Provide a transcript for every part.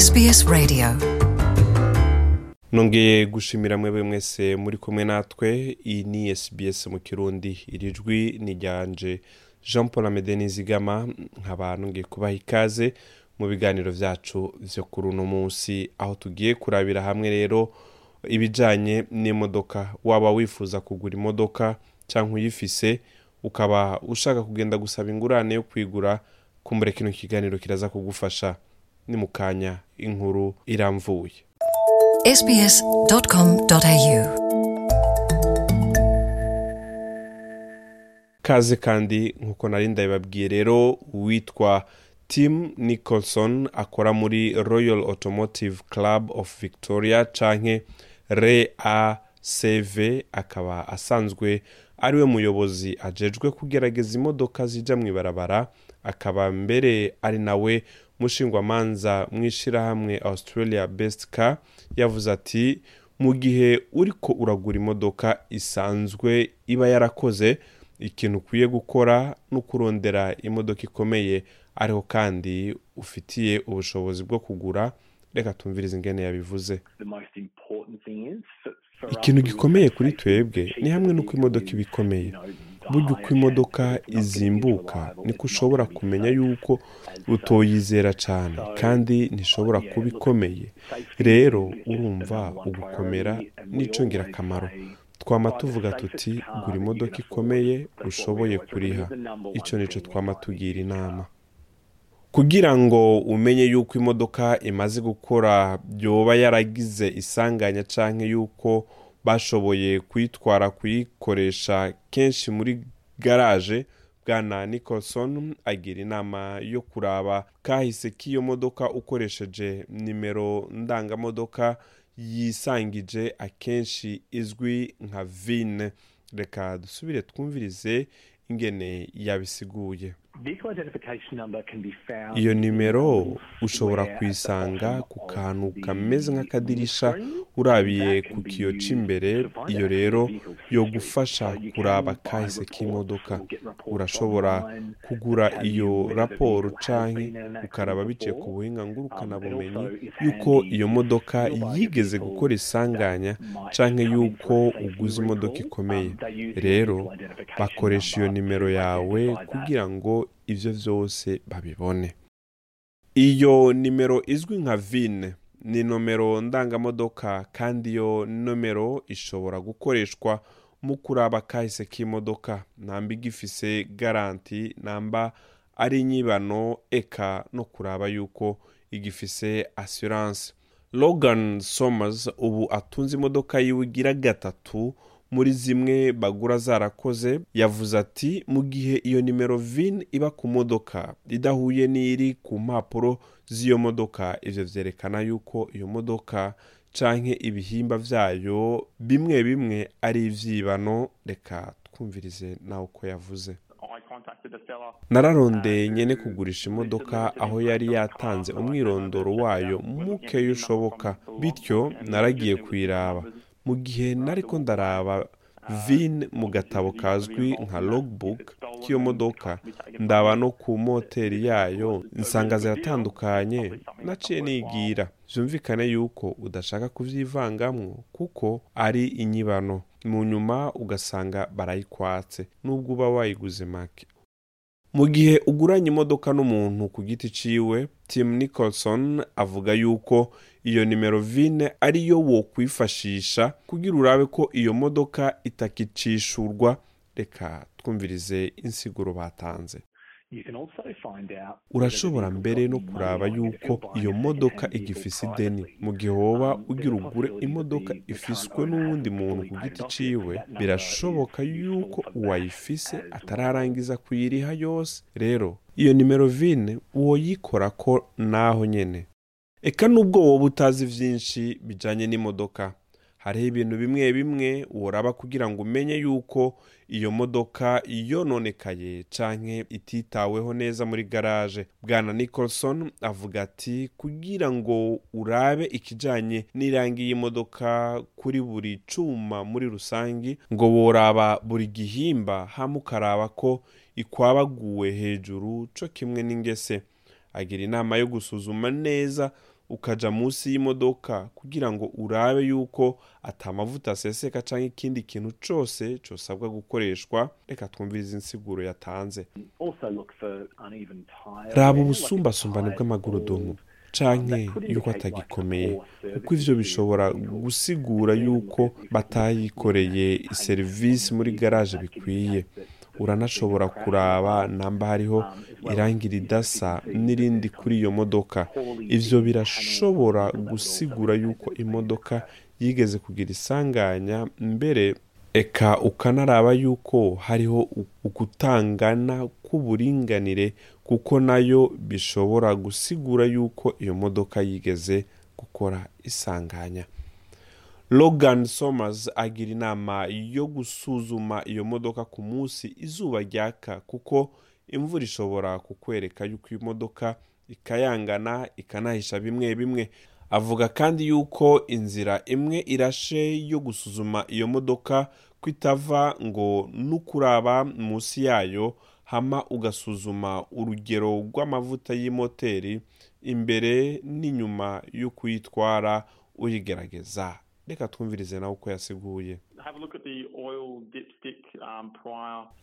SBS Radio. Nongeye gushimira mwebwe mwese muri kumwe natwe. Iyi ni SBS mu kirundi. Iri jwi ryanje jean paul amede nizigama nkaba nongeye kubaha ikaze mu biganiro byacu byo kuri uno munsi. Aho tugiye kurabira hamwe rero ibijyanye n'imodoka. Waba wifuza kugura imodoka cyangwa uyifise ukaba ushaka kugenda gusaba ingurane yo kwigura kumbure kino kiganiro kiraza kugufasha. Ni mu kanya inkuru iramvuye kaze kandi nk'uko nari ndabibabwiye rero uwitwa tim nicholson akora muri royal automotive club of victoria canke racv akaba asanzwe ari we muyobozi ajejwe kugerageza imodoka zija mu ibarabara akaba mbere ari nawe mushingwamanza mu ishyirahamwe australia best car yavuze ati mu gihe uriko uragura imodoka isanzwe iba yarakoze ikintu ukwiye gukora ni ukurondera imodoka ikomeye ariho kandi ufitiye ubushobozi bwo kugura. Reka tumvirize ingene yabivuze. Ikintu gikomeye kuri twebwe ni hamwe n'uko imodoka iba ikomeye burya uko imodoka izimbuka niko ushobora kumenya yuko utoyizera cyane kandi ntishobora kuba ikomeye. Rero urumva ugukomera n'icyo ngirakamaro. Twama tuvuga tuti gura imodoka ikomeye ushoboye kuriha. Icyo ni cyo twama tugira inama. Kugira ngo umenye yuko imodoka imaze gukora byoba yaragize isanganya cyangwa yuko bashoboye kuyitwara kuyikoresha kenshi muri garaje. Bwana nicholson agira inama yo kuraba kahise k'iyo modoka ukoresheje nimero ndangamodoka yisangije akenshi izwi nka vine reka dusubire twumvirize ingene yabisiguye. Iyo nimero ushobora kuyisanga ku kantu kameze nk'akadirisha urabiye ku kiyo cy'imbere. iyo rero yo gufasha kuraba kahise k'imodoka. urashobora kugura iyo raporo canke ukaraba biciye ku buhinga ngurukanabumenyi yuko iyo modoka yigeze gukora isanganya canke yuko uguze imodoka ikomeye. rero bakoresha iyo nimero yawe kugira ngo ibyo byose babibone. Iyo nimero izwi nka vine ni nomero ndangamodoka kandi iyo nomero ishobora gukoreshwa mu kuraba kahise k'imodoka. Namba igifise garanti namba ari inyibano eka no kuraba yuko igifise assurance. Logan somers ubu atunze imodoka yiwe igira gatatu muri zimwe bagura zarakoze yavuze ati mu gihe iyo nimero vin iba ku modoka idahuye n'iri ku mpapuro z'iyo modoka ivyo vyerekana yuko iyo modoka canke ibihimba vyayo bimwe bimwe ari ivyibano. Reka twumvirize nawe uko yavuze. Nararondeye nyene kugurisha imodoka aho yari yatanze umwirondoro wayo mukeyo ushoboka bityo naragiye kuyiraba. Mu gihe nariko ndaraba vin mu gatabo kazwi nka logbook k'iyo modoka ndaba no ku moteri yayo nsanga ziratandukanye naciye nigira. Byumvikane yuko udashaka kuvyivangamwo kuko ari inyibano. Mu nyuma ugasanga barayikwatse nubwo uba wayiguze make. Mu gihe uguranye imodoka n'umuntu ku giti ciwe tim nicholson avuga yuko iyo nimero vine ariyo wo kwifashisha kugira urabe ko iyo modoka itakicishurwa. Reka twumvirize insiguro batanze. Urashobora mbere no kuraba yuko iyo modoka igifise ideni. mu gihe woba ugira ugure imodoka ifiswe n'uwundi muntu ku giti ciwe. birashoboka yuko uwayifise atararangiza kuyiriha yose. Rero iyo nimero vine woyikora ko naho nyene. Eka nubwo woba utazi vyinshi bijanye n'imodoka. Hariho ibintu bimwe bimwe woraba kugira ngo umenye yuko iyo modoka yononekaye canke ititaweho neza muri garaje. Bwana nicholson avuga ati kugira ngo urabe ikijanye n'irangi y'imodoka kuri buri cuma muri rusangi ngo woraba buri gihimba hamwe ukaraba ko ikwabaguwe hejuru co kimwe n'ingese. Agira inama yo gusuzuma neza ukaja munsi y'imodoka kugira ngo urabe yuko atamavuta aseseka cyangwa ikindi kintu cyose cyosabwa gukoreshwa. Reka twumvirize insiguro yatanze. Raba ubusumbasumbane bw'amagurudumu canke yuko atagikomeye kuko ivyo bishobora gusigura yuko batayikoreye serivisi muri garaje bikwiye. Uranashobora kuraba namba hariho irangi ridasa n'irindi kuri iyo modoka. Ivyo birashobora gusigura yuko imodoka yigeze kugira isanganya. Mbere eka ukanaraba yuko hariho ukutangana k'uburinganire kuko na yo bishobora gusigura yuko iyo modoka yigeze gukora isanganya. Logan somers agira inama yo gusuzuma iyo modoka ku munsi izuba ryaka kuko imvura ishobora kukwereka yuko iyo modoka ikayangana ikanahisha bimwe bimwe. Avuga kandi yuko inzira imwe irashe yo gusuzuma iyo modoka ko itava ngo n'ukuraba munsi yayo hama ugasuzuma urugero rw'amavuta y'imoteri imbere n'inyuma yo kuyitwara uyigerageza. Reka twumvirize nawe uko yasiguye.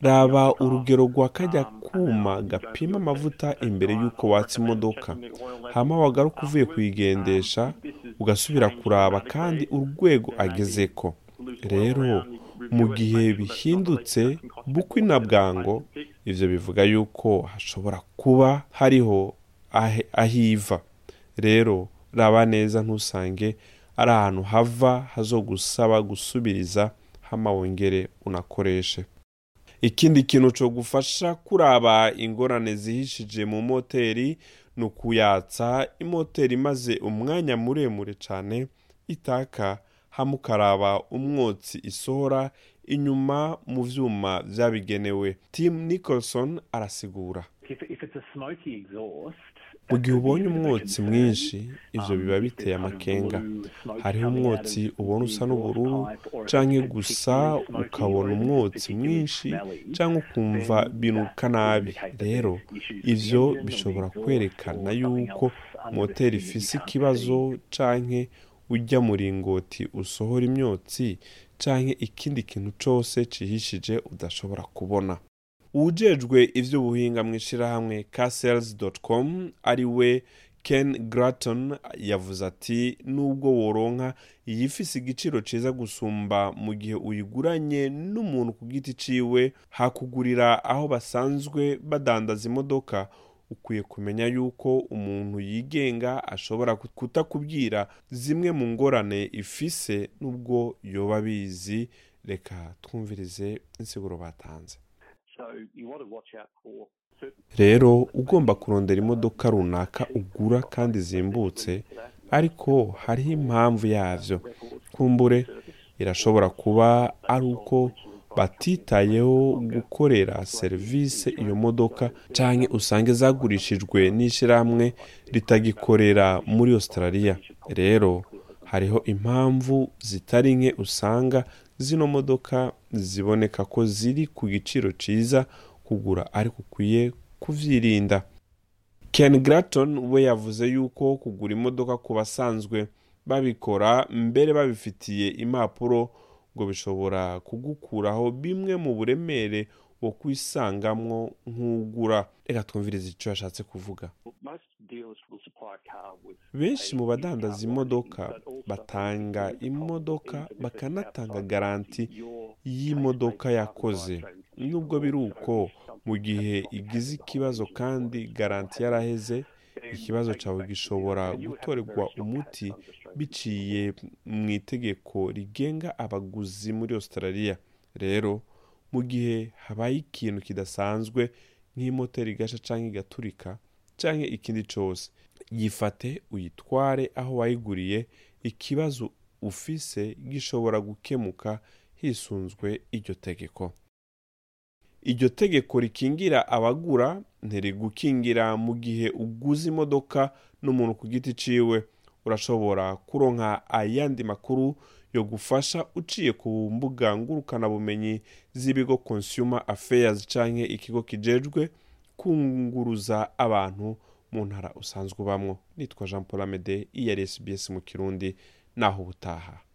Raba urugero rwa kajya kuma gapima amavuta imbere y'uko watsa imodoka. hama wagaruka uvuye kuyigendesha ugasubira kuraba kandi urwego agezeko. rero mu gihe bihindutse bukwi na bwango. ivyo bivuga yuko hashobora kuba hariho ahiva. Rero raba neza ntusange ari ahantu hava hazogusaba gusubiriza hama wongere unakoreshe. Ikindi kintu cyo gufasha kuraba ingorane zihishije mu moteri ni ukuyatsa imoteri imaze umwanya muremure cyane itaka hama ukaraba umwotsi isohora inyuma mu vyuma vyabigenewe. Tim nicholson arasigura. Mu gihe ubonye umwotsi mwinshi ivyo biba biteye amakenga. hariho umwotsi ubona usa n'ubururu canke gusa ukabona umwotsi mwinshi canke ukumva binuka nabi. rero ivyo bishobora kwerekana yuko moteri ifise ikibazo canke ujya muringoti usohora imyotsi canke ikindi kintu cose cihishije udashobora kubona. Uwujejwe ivy'ubuhinga mu ishirahamwe casels.com ari we ken graton yavuze ati nubwo woronka iyifise igiciro ciza gusumba mu gihe uyiguranye n'umuntu ku giti ciwe hakugurira aho basanzwe badandaza imodoka. Ukwiye kumenya yuko umuntu yigenga ashobora kutakubwira zimwe mu ngorane ifise nubwo yoba abizi. Reka twumvirize insiguro batanze. Rero ugomba kurondera imodoka runaka ugura kandi zimbutse ariko hariho impamvu yavyo. Kumbure irashobora kuba ari uko batitayeho gukorera serivisi iyo modoka canke usange zagurishijwe n'ishirahamwe ritagikorera muri australia. Rero hariho impamvu zitari nke usanga zino modoka ziboneka ko ziri ku giciro ciza kugura ariko ukwiye kuvyirinda. Ken graton we yavuze yuko kugura imodoka ku basanzwe babikora mbere babifitiye impapuro ngo bishobora kugukuraho bimwe mu buremere wo kwisangamwo nk'ugura. Reka twumvirize icyo yashatse kuvuga. Benshi mu badandaza imodoka batanga imodoka bakanatanga garanti y'imodoka yakoze. nubwo biri uko mu gihe igize ikibazo kandi garanti yaraheze ikibazo cyawe gishobora gutorerwa umuti biciye mu itegeko rigenga abaguzi muri australia. Rero mu gihe habaye ikintu kidasanzwe nk'imoteri igasha cyangwa igaturika cyangwa ikindi cyose yifate uyitware aho wayiguriye ikibazo ufise gishobora gukemuka hisunzwe iryo tegeko. Iryo tegeko rikingira abagura ntirigukingira mu gihe uguze imodoka n'umuntu ku giti ciwe. Urashobora kuronka ayandi makuru yo gufasha uciye ku mbuga ngurukanabumenyi z'ibigo consumer affairs canke ikigo kijejwe kunguruza abantu mu ntara usanzwe ubamwo. Nitwa jean paul amede sbs mu kirundi. Naho ubutaha.